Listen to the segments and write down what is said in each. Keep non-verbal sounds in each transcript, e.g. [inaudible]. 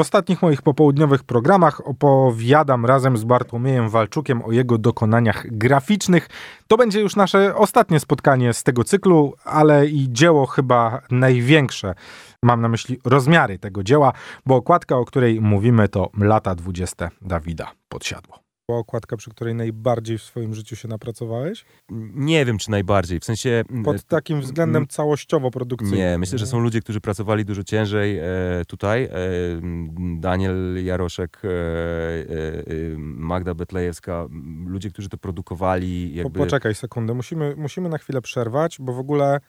W ostatnich moich popołudniowych programach opowiadam razem z Bartłomiejem Walczukiem o jego dokonaniach graficznych. To będzie już nasze ostatnie spotkanie z tego cyklu, ale i dzieło chyba największe. Mam na myśli rozmiary tego dzieła, bo okładka, o której mówimy, to lata 20 Dawida Podsiadło okładka, przy której najbardziej w swoim życiu się napracowałeś? Nie wiem, czy najbardziej. W sensie... Pod e, takim względem całościowo produkcyjnym. Nie, myślę, że są ludzie, którzy pracowali dużo ciężej e, tutaj. E, Daniel Jaroszek, e, e, e Magda Betlejewska, ludzie, którzy to produkowali. Jakby... Poczekaj sekundę, musimy, musimy na chwilę przerwać, bo w ogóle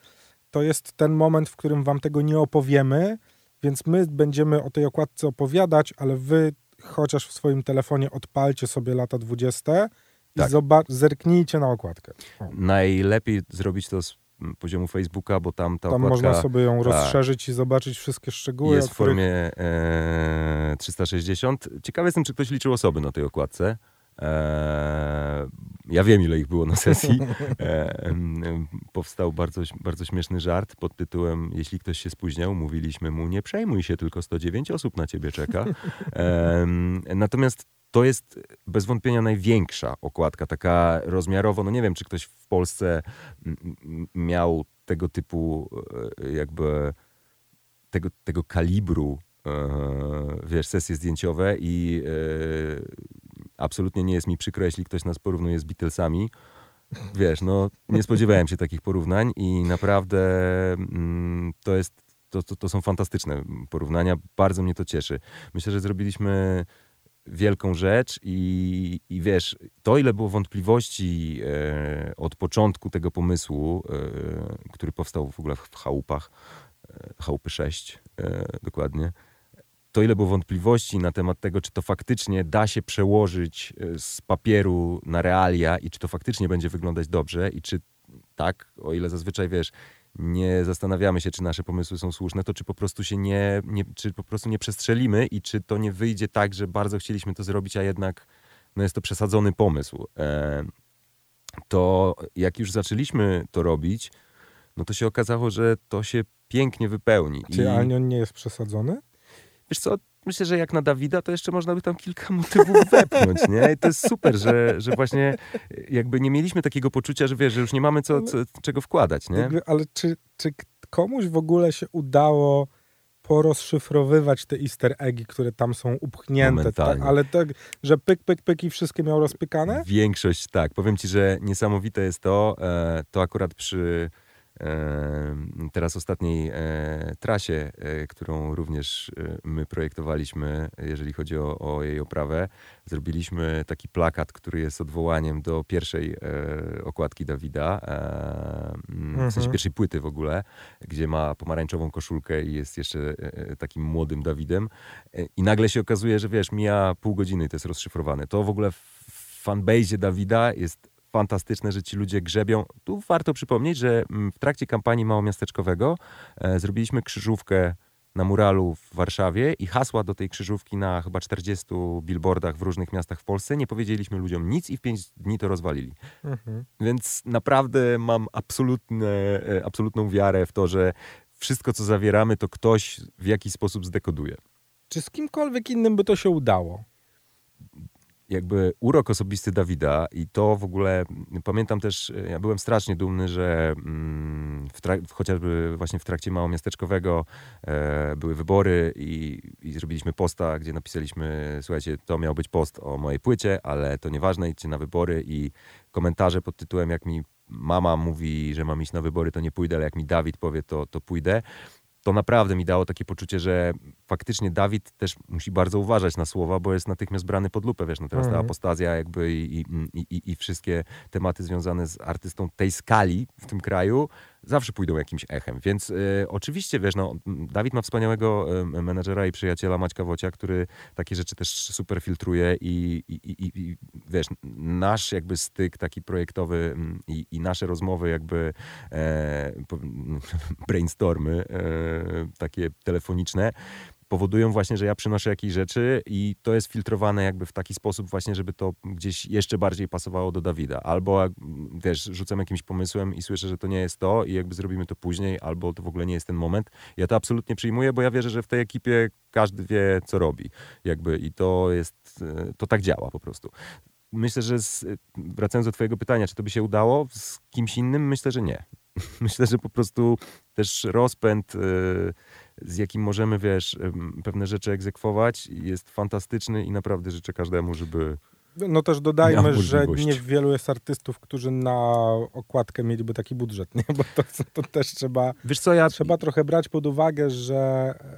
to jest ten moment, w którym wam tego nie opowiemy, więc my będziemy o tej okładce opowiadać, ale wy chociaż w swoim telefonie odpalcie sobie lata 20 i tak. zerknijcie na okładkę. O. Najlepiej zrobić to z poziomu Facebooka, bo tam ta tam można sobie ją tak, rozszerzyć i zobaczyć wszystkie szczegóły. Jest w formie e, 360. Ciekawy jestem, czy ktoś liczył osoby na tej okładce. E, ja wiem, ile ich było na sesji. E, powstał bardzo, bardzo śmieszny żart pod tytułem Jeśli ktoś się spóźniał, mówiliśmy mu nie przejmuj się, tylko 109 osób na ciebie czeka. Natomiast to jest bez wątpienia największa okładka, taka rozmiarowo, no nie wiem, czy ktoś w Polsce miał tego typu e, jakby tego, tego kalibru wiesz, sesje zdjęciowe i absolutnie nie jest mi przykro, jeśli ktoś nas porównuje z Beatlesami. Wiesz, no nie spodziewałem się takich porównań i naprawdę mm, to jest, to, to, to są fantastyczne porównania. Bardzo mnie to cieszy. Myślę, że zrobiliśmy wielką rzecz i, i wiesz, to ile było wątpliwości e, od początku tego pomysłu, e, który powstał w ogóle w chałupach, e, chałupy 6 e, dokładnie, to ile było wątpliwości na temat tego, czy to faktycznie da się przełożyć e, z papieru na realia i czy to faktycznie będzie wyglądać dobrze i czy tak, o ile zazwyczaj wiesz, nie zastanawiamy się, czy nasze pomysły są słuszne, to czy po prostu się nie, nie czy po prostu nie przestrzelimy i czy to nie wyjdzie tak, że bardzo chcieliśmy to zrobić, a jednak no jest to przesadzony pomysł. E, to jak już zaczęliśmy to robić, no to się okazało, że to się pięknie wypełni. Czy I... nie jest przesadzony? Wiesz co, myślę, że jak na Dawida, to jeszcze można by tam kilka [laughs] motywów wepchnąć, nie? I to jest super, że, że właśnie jakby nie mieliśmy takiego poczucia, że wiesz, że już nie mamy co, co czego wkładać, nie? Ale czy, czy komuś w ogóle się udało porozszyfrowywać te easter eggi, które tam są upchnięte, tak? ale tak, że pyk, pyk, pyk i wszystkie miał rozpykane? Większość tak. Powiem ci, że niesamowite jest to, e, to akurat przy teraz ostatniej e, trasie, e, którą również e, my projektowaliśmy, jeżeli chodzi o, o, jej oprawę, zrobiliśmy taki plakat, który jest odwołaniem do pierwszej okładki Dawida, w sensie mhm. pierwszej płyty w ogóle, gdzie ma pomarańczową koszulkę i jest jeszcze takim młodym Dawidem. I nagle się okazuje, że wiesz, mija pół godziny i to jest rozszyfrowane. To w ogóle w fanbase Dawida jest fantastyczne, że ci ludzie grzebią. Tu warto przypomnieć, że mm, w trakcie kampanii małomiasteczkowego e, zrobiliśmy krzyżówkę na muralu w Warszawie i hasła do tej krzyżówki na chyba 40 billboardach w różnych miastach w Polsce. Nie powiedzieliśmy ludziom nic i w 5 dni to rozwalili. Mhm. Więc naprawdę mam absolutne, e, absolutną wiarę w to, że wszystko, co zawieramy, to ktoś w jakiś sposób zdekoduje. Czy z kimkolwiek innym by to się udało? Jakby urok osobisty Dawida i to w ogóle, pamiętam też, ja byłem strasznie dumny, że mm, w chociażby właśnie w trakcie małomiasteczkowego e, były wybory i, i, zrobiliśmy posta, gdzie napisaliśmy, słuchajcie, to miał być post o mojej płycie, ale to nieważne, idźcie na wybory i komentarze pod tytułem, jak mi mama mówi, że mam iść na wybory, to nie pójdę, ale jak mi Dawid powie, to, to pójdę to naprawdę mi dało takie poczucie, że faktycznie Dawid też musi bardzo uważać na słowa, bo jest natychmiast brany pod lupę, wiesz, no teraz ta mhm. apostazja jakby i, i, i, i wszystkie tematy związane z artystą tej skali w tym kraju zawsze pójdą jakimś echem. Więc y, oczywiście, wiesz, no, Dawid ma wspaniałego y, menadżera i przyjaciela Maćka Wocia, który takie rzeczy też super filtruje i, i, wiesz, nasz jakby styk taki projektowy i, i nasze rozmowy jakby e, [laughs] brainstormy e, takie telefoniczne powodują właśnie, że ja przynoszę jakieś rzeczy i to jest filtrowane jakby w taki sposób właśnie, żeby to gdzieś jeszcze bardziej pasowało do Dawida. Albo wiesz, rzucam jakimś pomysłem i słyszę, że to nie jest to i jakby zrobimy to później, albo to w ogóle nie jest ten moment. Ja to absolutnie przyjmuję, bo ja wierzę, że w tej ekipie każdy wie, co robi. Jakby i to jest, e, to tak działa po prostu. Myślę, że z, wracając do twojego pytania, czy to by się udało z kimś innym? Myślę, że nie. [laughs] Myślę, że po prostu też rozpęd, e, z jakim możemy, wiesz, pewne rzeczy egzekwować, jest fantastyczny i naprawdę życzę każdemu, żeby no też dodajmy, że nie wielu jest artystów, którzy na okładkę mieliby taki budżet, [laughs] nie? Bo to, to też trzeba, Wiesz co, ja... trzeba trochę brać pod uwagę, że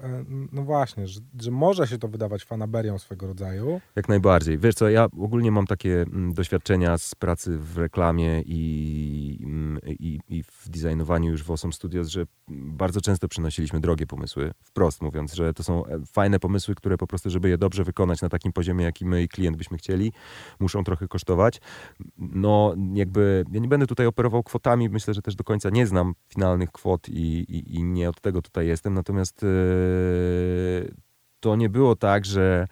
e, no właśnie, że, że może się to wydawać fanaberią swego rodzaju. Jak najbardziej. Wiesz co, ja ogólnie mam takie mm, doświadczenia z pracy w reklamie i, mm, i, i w designowaniu już w Awesome Studios, że bardzo często przynosiliśmy drogie pomysły, wprost mówiąc, że to są e, fajne pomysły, które po prostu, żeby je dobrze wykonać na takim poziomie, jaki my i klient byśmy chcieli, muszą trochę kosztować. No jakby, ja nie będę tutaj operował kwotami, myślę, że też do końca nie znam finalnych kwot i, i, i nie od tego tutaj jestem, natomiast yy, to nie było tak, że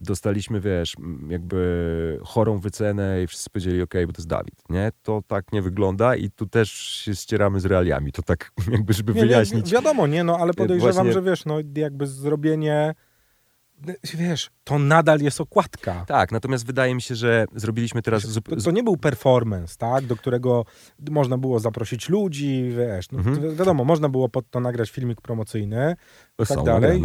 dostaliśmy, wiesz, jakby chorą wycenę i wszyscy powiedzieli, ok, bo to jest Dawid, nie? To tak nie wygląda i tu też się ścieramy z realiami, to tak [laughs] jakby, żeby nie, wyjaśnić. Nie, wiadomo, nie, no ale podejrzewam, Właśnie... że wiesz, no jakby zrobienie wiesz, to nadal jest okładka. Tak, natomiast wydaje mi się, że zrobiliśmy teraz... To, to nie był performance, tak, do którego można było zaprosić ludzi, wiesz, no, mhm. wiadomo, można było pod to nagrać filmik promocyjny i tak dalej.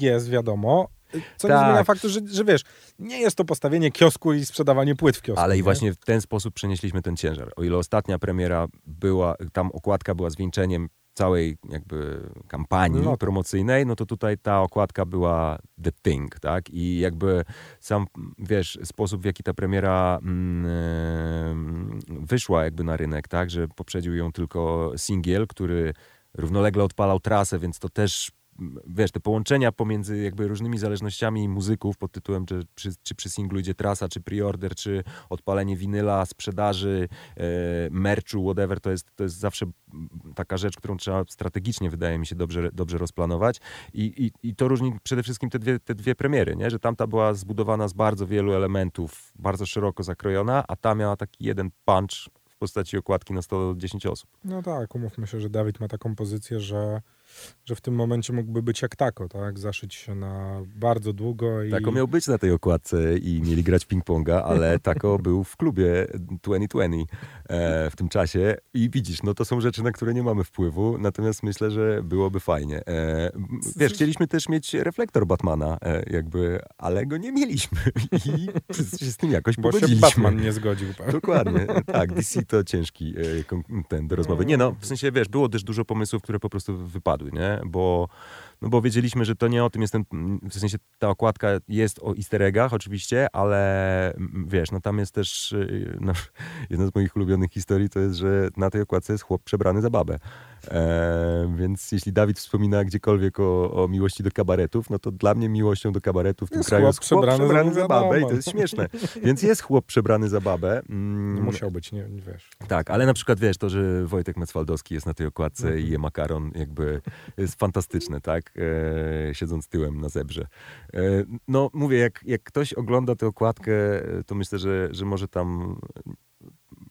Jest, wiadomo, co tak. nie zmienia faktu, że, że wiesz, nie jest to postawienie kiosku i sprzedawanie płyt w kiosku. Ale nie? i właśnie w ten sposób przenieśliśmy ten ciężar. O ile ostatnia premiera była, tam okładka była zwieńczeniem całej jakby kampanii no. promocyjnej, no to tutaj ta okładka była The Thing, tak? I jakby sam, wiesz, sposób w jaki ta premiera mm, wyszła jakby na rynek, tak? Że poprzedził ją tylko singiel, który równolegle odpalał trasę, więc to też wiesz, te połączenia pomiędzy jakby różnymi zależnościami muzyków pod tytułem, czy przy, czy przy singlu idzie trasa, czy preorder, czy odpalenie winyla, sprzedaży, e, merchu, whatever, to jest, to jest zawsze taka rzecz, którą trzeba strategicznie, wydaje mi się, dobrze, dobrze rozplanować i, i, i to różni przede wszystkim te dwie, te dwie premiery, nie? że tamta była zbudowana z bardzo wielu elementów, bardzo szeroko zakrojona, a ta miała taki jeden punch w postaci okładki na 110 osób. No tak, umówmy się, że Dawid ma taką pozycję, że że w tym momencie mógłby być jak tako, tak? Zaszyć się na bardzo długo. I... Tako miał być na tej okładce i mieli grać ping-ponga, ale [laughs] Tako był w klubie 2020 e, w tym czasie i widzisz, no to są rzeczy, na które nie mamy wpływu, natomiast myślę, że byłoby fajnie. E, wiesz, chcieliśmy też mieć reflektor Batmana, e, jakby, ale go nie mieliśmy [laughs] i się z tym jakoś Bo pogodziliśmy. się Batman nie zgodził. Pewnie. Dokładnie, tak, DC to ciężki ten do rozmowy. Nie no, w sensie, wiesz, było też dużo pomysłów, które po prostu wypadły nie? Bo no bo wiedzieliśmy, że to nie o tym jest ten, w sensie ta okładka jest o easter eggach oczywiście, ale wiesz, no tam jest też, y, no, [laughs] jedna z moich ulubionych historii to jest, że na tej okładce jest chłop przebrany za babę. E, więc jeśli Dawid wspomina gdziekolwiek o, o, miłości do kabaretów, no to dla mnie miłością do kabaretu w tym jest kraju jest chłop przebrany, przebrany za, babę i to jest śmieszne. [laughs] Więc jest chłop przebrany za babę. Mm. Musiał być, nie, nie, wiesz. Tak, ale na przykład wiesz, to, że Wojtek Mecwaldowski jest na tej okładce mm -hmm. i je makaron, jakby jest fantastyczne, tak? e, siedząc tyłem na zebrze. E, no mówię, jak, jak ktoś ogląda tę okładkę, to myślę, że, że może tam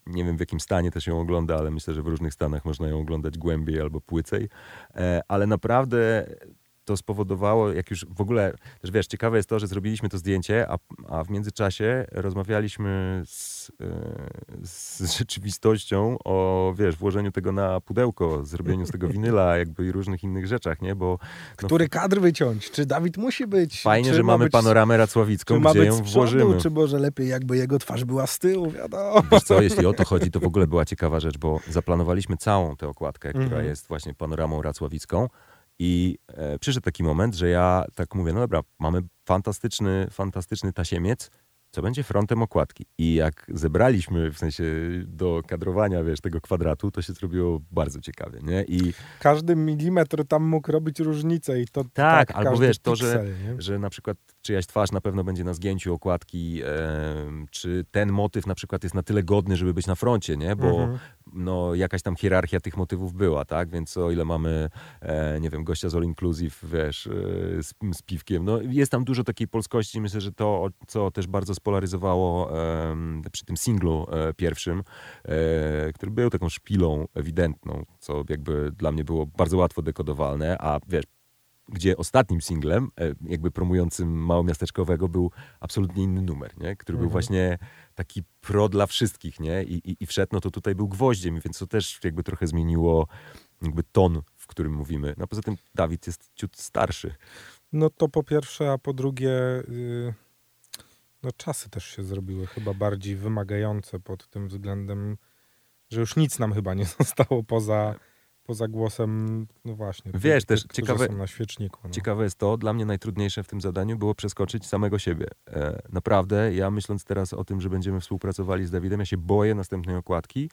nie wiem w jakim stanie też ją ogląda, ale myślę, że w różnych stanach można ją oglądać głębiej albo płycej. E, ale naprawdę to spowodowało, jak już w ogóle, też wiesz, ciekawe jest to, że zrobiliśmy to zdjęcie, a, a w międzyczasie rozmawialiśmy z, e, z [laughs] rzeczywistością o, wiesz, włożeniu tego na pudełko, zrobieniu z tego winyla, [laughs] jakby i różnych innych rzeczach, nie, bo... No, Który kadr wyciąć? Czy Dawid musi być? Fajnie, że mamy być, panoramę racławicką, gdzie ją przodu, włożymy. Czy może lepiej, jakby jego twarz była z tyłu, wiadomo. Wiesz co, jeśli o to [laughs] chodzi, to w ogóle była ciekawa rzecz, bo zaplanowaliśmy całą tę okładkę, która mhm. jest właśnie panoramą racławicką, i e, przyszedł taki moment, że ja tak mówię, no dobra, mamy fantastyczny, fantastyczny tasiemiec, co będzie frontem okładki. I jak zebraliśmy, w sensie do kadrowania, wiesz, tego kwadratu, to się zrobiło bardzo ciekawie, nie? I... Każdy milimetr tam mógł robić różnicę i to tak, tak albo wiesz, to, że, że na przykład czyjaś twarz na pewno będzie na zgięciu okładki, e, czy ten motyw na przykład jest na tyle godny, żeby być na froncie, nie? Bo mhm no, jakaś tam hierarchia tych motywów była, tak? Więc o ile mamy, e, nie wiem, gościa z All Inclusive, wiesz, e, z, z, piwkiem, no jest tam dużo takiej polskości. Myślę, że to, co też bardzo spolaryzowało e, przy tym singlu e, pierwszym, e, który był taką szpilą ewidentną, co jakby dla mnie było bardzo łatwo dekodowalne, a wiesz, gdzie ostatnim singlem, e, jakby promującym małomiasteczkowego, był absolutnie inny numer, nie? który mhm. był właśnie taki pro dla wszystkich, nie? I, i, I wszedł, no to tutaj był gwoździem, więc to też jakby trochę zmieniło jakby ton, w którym mówimy. No poza tym Dawid jest ciut starszy. No to po pierwsze, a po drugie, yy, no czasy też się zrobiły chyba bardziej wymagające pod tym względem, że już nic nam chyba nie [laughs] zostało poza poza głosem, no właśnie. Wiesz, tych, też ciekawe, na świeczniku. No. ciekawe jest to, dla mnie najtrudniejsze w tym zadaniu było przeskoczyć samego siebie. E, naprawdę, ja myśląc teraz o tym, że będziemy współpracowali z Dawidem, ja się boję następnej okładki,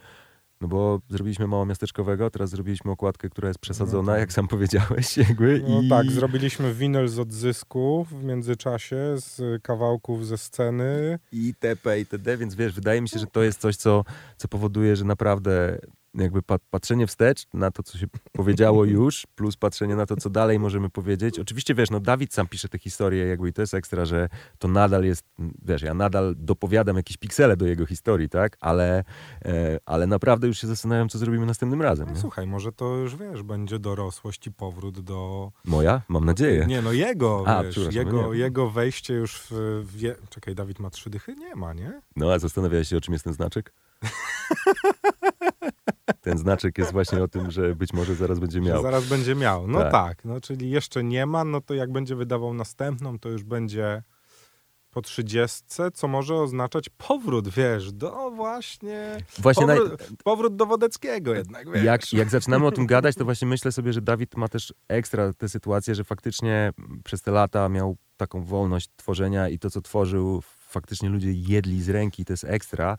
no bo zrobiliśmy mało miasteczkowego, teraz zrobiliśmy okładkę, która jest przesadzona, no tak. jak sam powiedziałeś. [laughs] Jakby, no i... tak, zrobiliśmy winyl z odzysku w międzyczasie, z kawałków ze sceny. I TP, i TD, więc wiesz, wydaje mi się, że to jest coś, co, co powoduje, że naprawdę jakby patrzenie wstecz na to, co się powiedziało [laughs] już, plus patrzenie na to, co dalej możemy powiedzieć. Oczywiście, wiesz, no Dawid sam pisze te historie jakby i to jest ekstra, że to nadal jest, wiesz, ja nadal dopowiadam jakieś piksele do jego historii, tak? Ale, e, ale naprawdę już się zastanawiam, co zrobimy następnym razem. No, słuchaj, może to już, wiesz, będzie dorosłość i powrót do... Moja? Mam nadzieję. Nie, no jego, A, wiesz, jego, no jego wejście już w... w... Czekaj, Dawid ma trzy dychy? Nie ma, nie? No, a zastanawiałeś się, o czym jest ten znaczek? [laughs] Ten znaczek jest właśnie o tym, że być może zaraz będzie miał. Że zaraz będzie miał. No tak. tak. no czyli jeszcze nie ma, no to jak będzie wydawał następną, to już będzie po trzydziestce, co może oznaczać powrót, wiesz, do właśnie... właśnie powrót, naj... powrót do Wodeckiego jednak, wiesz. Jak, jak zaczynamy o tym [laughs] gadać, to właśnie myślę sobie, że Dawid ma też ekstra tę sytuację, że faktycznie przez te lata miał taką wolność tworzenia i to, co tworzył, faktycznie ludzie jedli z ręki, to jest ekstra.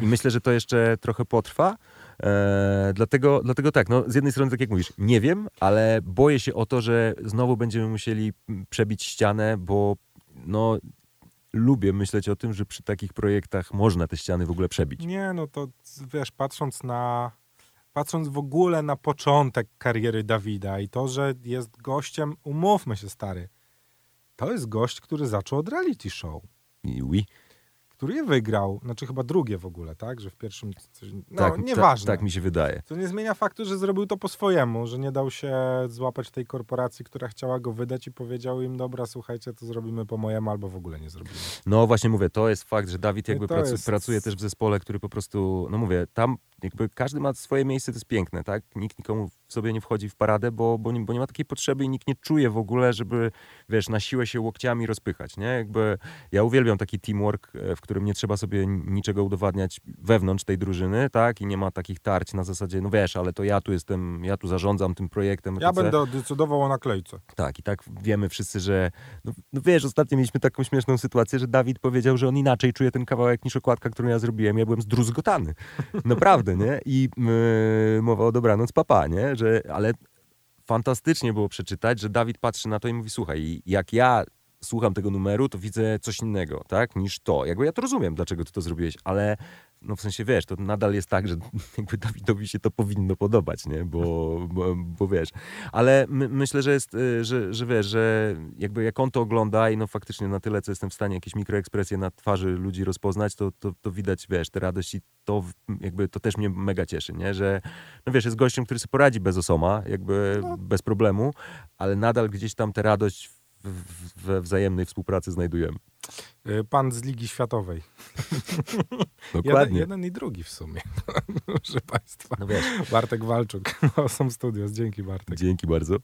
I, i myślę, że to jeszcze trochę potrwa. E, dlatego, dlatego tak, no, z jednej strony, tak jak mówisz, nie wiem, ale boję się o to, że znowu będziemy musieli przebić ścianę, bo no, lubię myśleć o tym, że przy takich projektach można te ściany w ogóle przebić. Nie, no to wiesz, patrząc na patrząc w ogóle na początek kariery Dawida i to, że jest gościem, umówmy się stary, to jest gość, który zaczął od reality show. I oui który je wygrał, znaczy chyba drugie w ogóle, tak? Że w pierwszym. Coś, no, tak, nieważne. Tak, tak mi się wydaje. To nie zmienia faktu, że zrobił to po swojemu, że nie dał się złapać tej korporacji, która chciała go wydać i powiedział im, dobra, słuchajcie, to zrobimy po mojemu, albo w ogóle nie zrobimy. No właśnie mówię, to jest fakt, że Dawid jakby pracu, jest... pracuje też w zespole, który po prostu, no mówię, tam jakby każdy ma swoje miejsce, to jest piękne, tak? Nikt nikomu sobie nie wchodzi w paradę, bo, bo, nie, bo nie ma takiej potrzeby i nikt nie czuje w ogóle, żeby, wiesz, na siłę się łokciami rozpychać, nie? Jakby ja uwielbiam taki teamwork, e, w którym nie trzeba sobie niczego udowadniać wewnątrz tej drużyny, tak? I nie ma takich tarć na zasadzie, no wiesz, ale to ja tu jestem, ja tu zarządzam tym projektem. Ja będę decydował o naklejce. Tak, i tak wiemy wszyscy, że, no, no wiesz, ostatnio mieliśmy taką śmieszną sytuację, że Dawid powiedział, że on inaczej czuje ten kawałek niż okładka, którą ja zrobiłem. Ja byłem zdruzgotany. [laughs] Naprawdę, nie? I yy, mowa o dobranoc papa, nie? Że, ale fantastycznie było przeczytać, że Dawid patrzy na to i mówi, słuchaj, jak ja słucham tego numeru, to widzę coś innego, tak, niż to. Jakby ja to rozumiem, dlaczego ty to zrobiłeś, ale no w sensie, wiesz, to nadal jest tak, że [laughs] jakby Dawidowi się to powinno podobać, nie, bo, bo, bo wiesz. Ale my, myślę, że jest, y, że, że wiesz, że jakby jak on to ogląda i no faktycznie na tyle, co jestem w stanie jakieś mikroekspresje na twarzy ludzi rozpoznać, to, to, to widać, wiesz, te radości, to jakby to też mnie mega cieszy, nie, że no wiesz, jest gościem, który sobie poradzi bez osoma, jakby no. bez problemu, ale nadal gdzieś tam tę radość we wzajemnej współpracy znajdujemy. Y, pan z Ligi Światowej. [laughs] Dokładnie. Jeden, jeden, i drugi w sumie, [laughs] proszę Państwa. No wiesz. Bartek Walczuk, [laughs] Awesome Studios. Dzięki Bartek. Dzięki bardzo.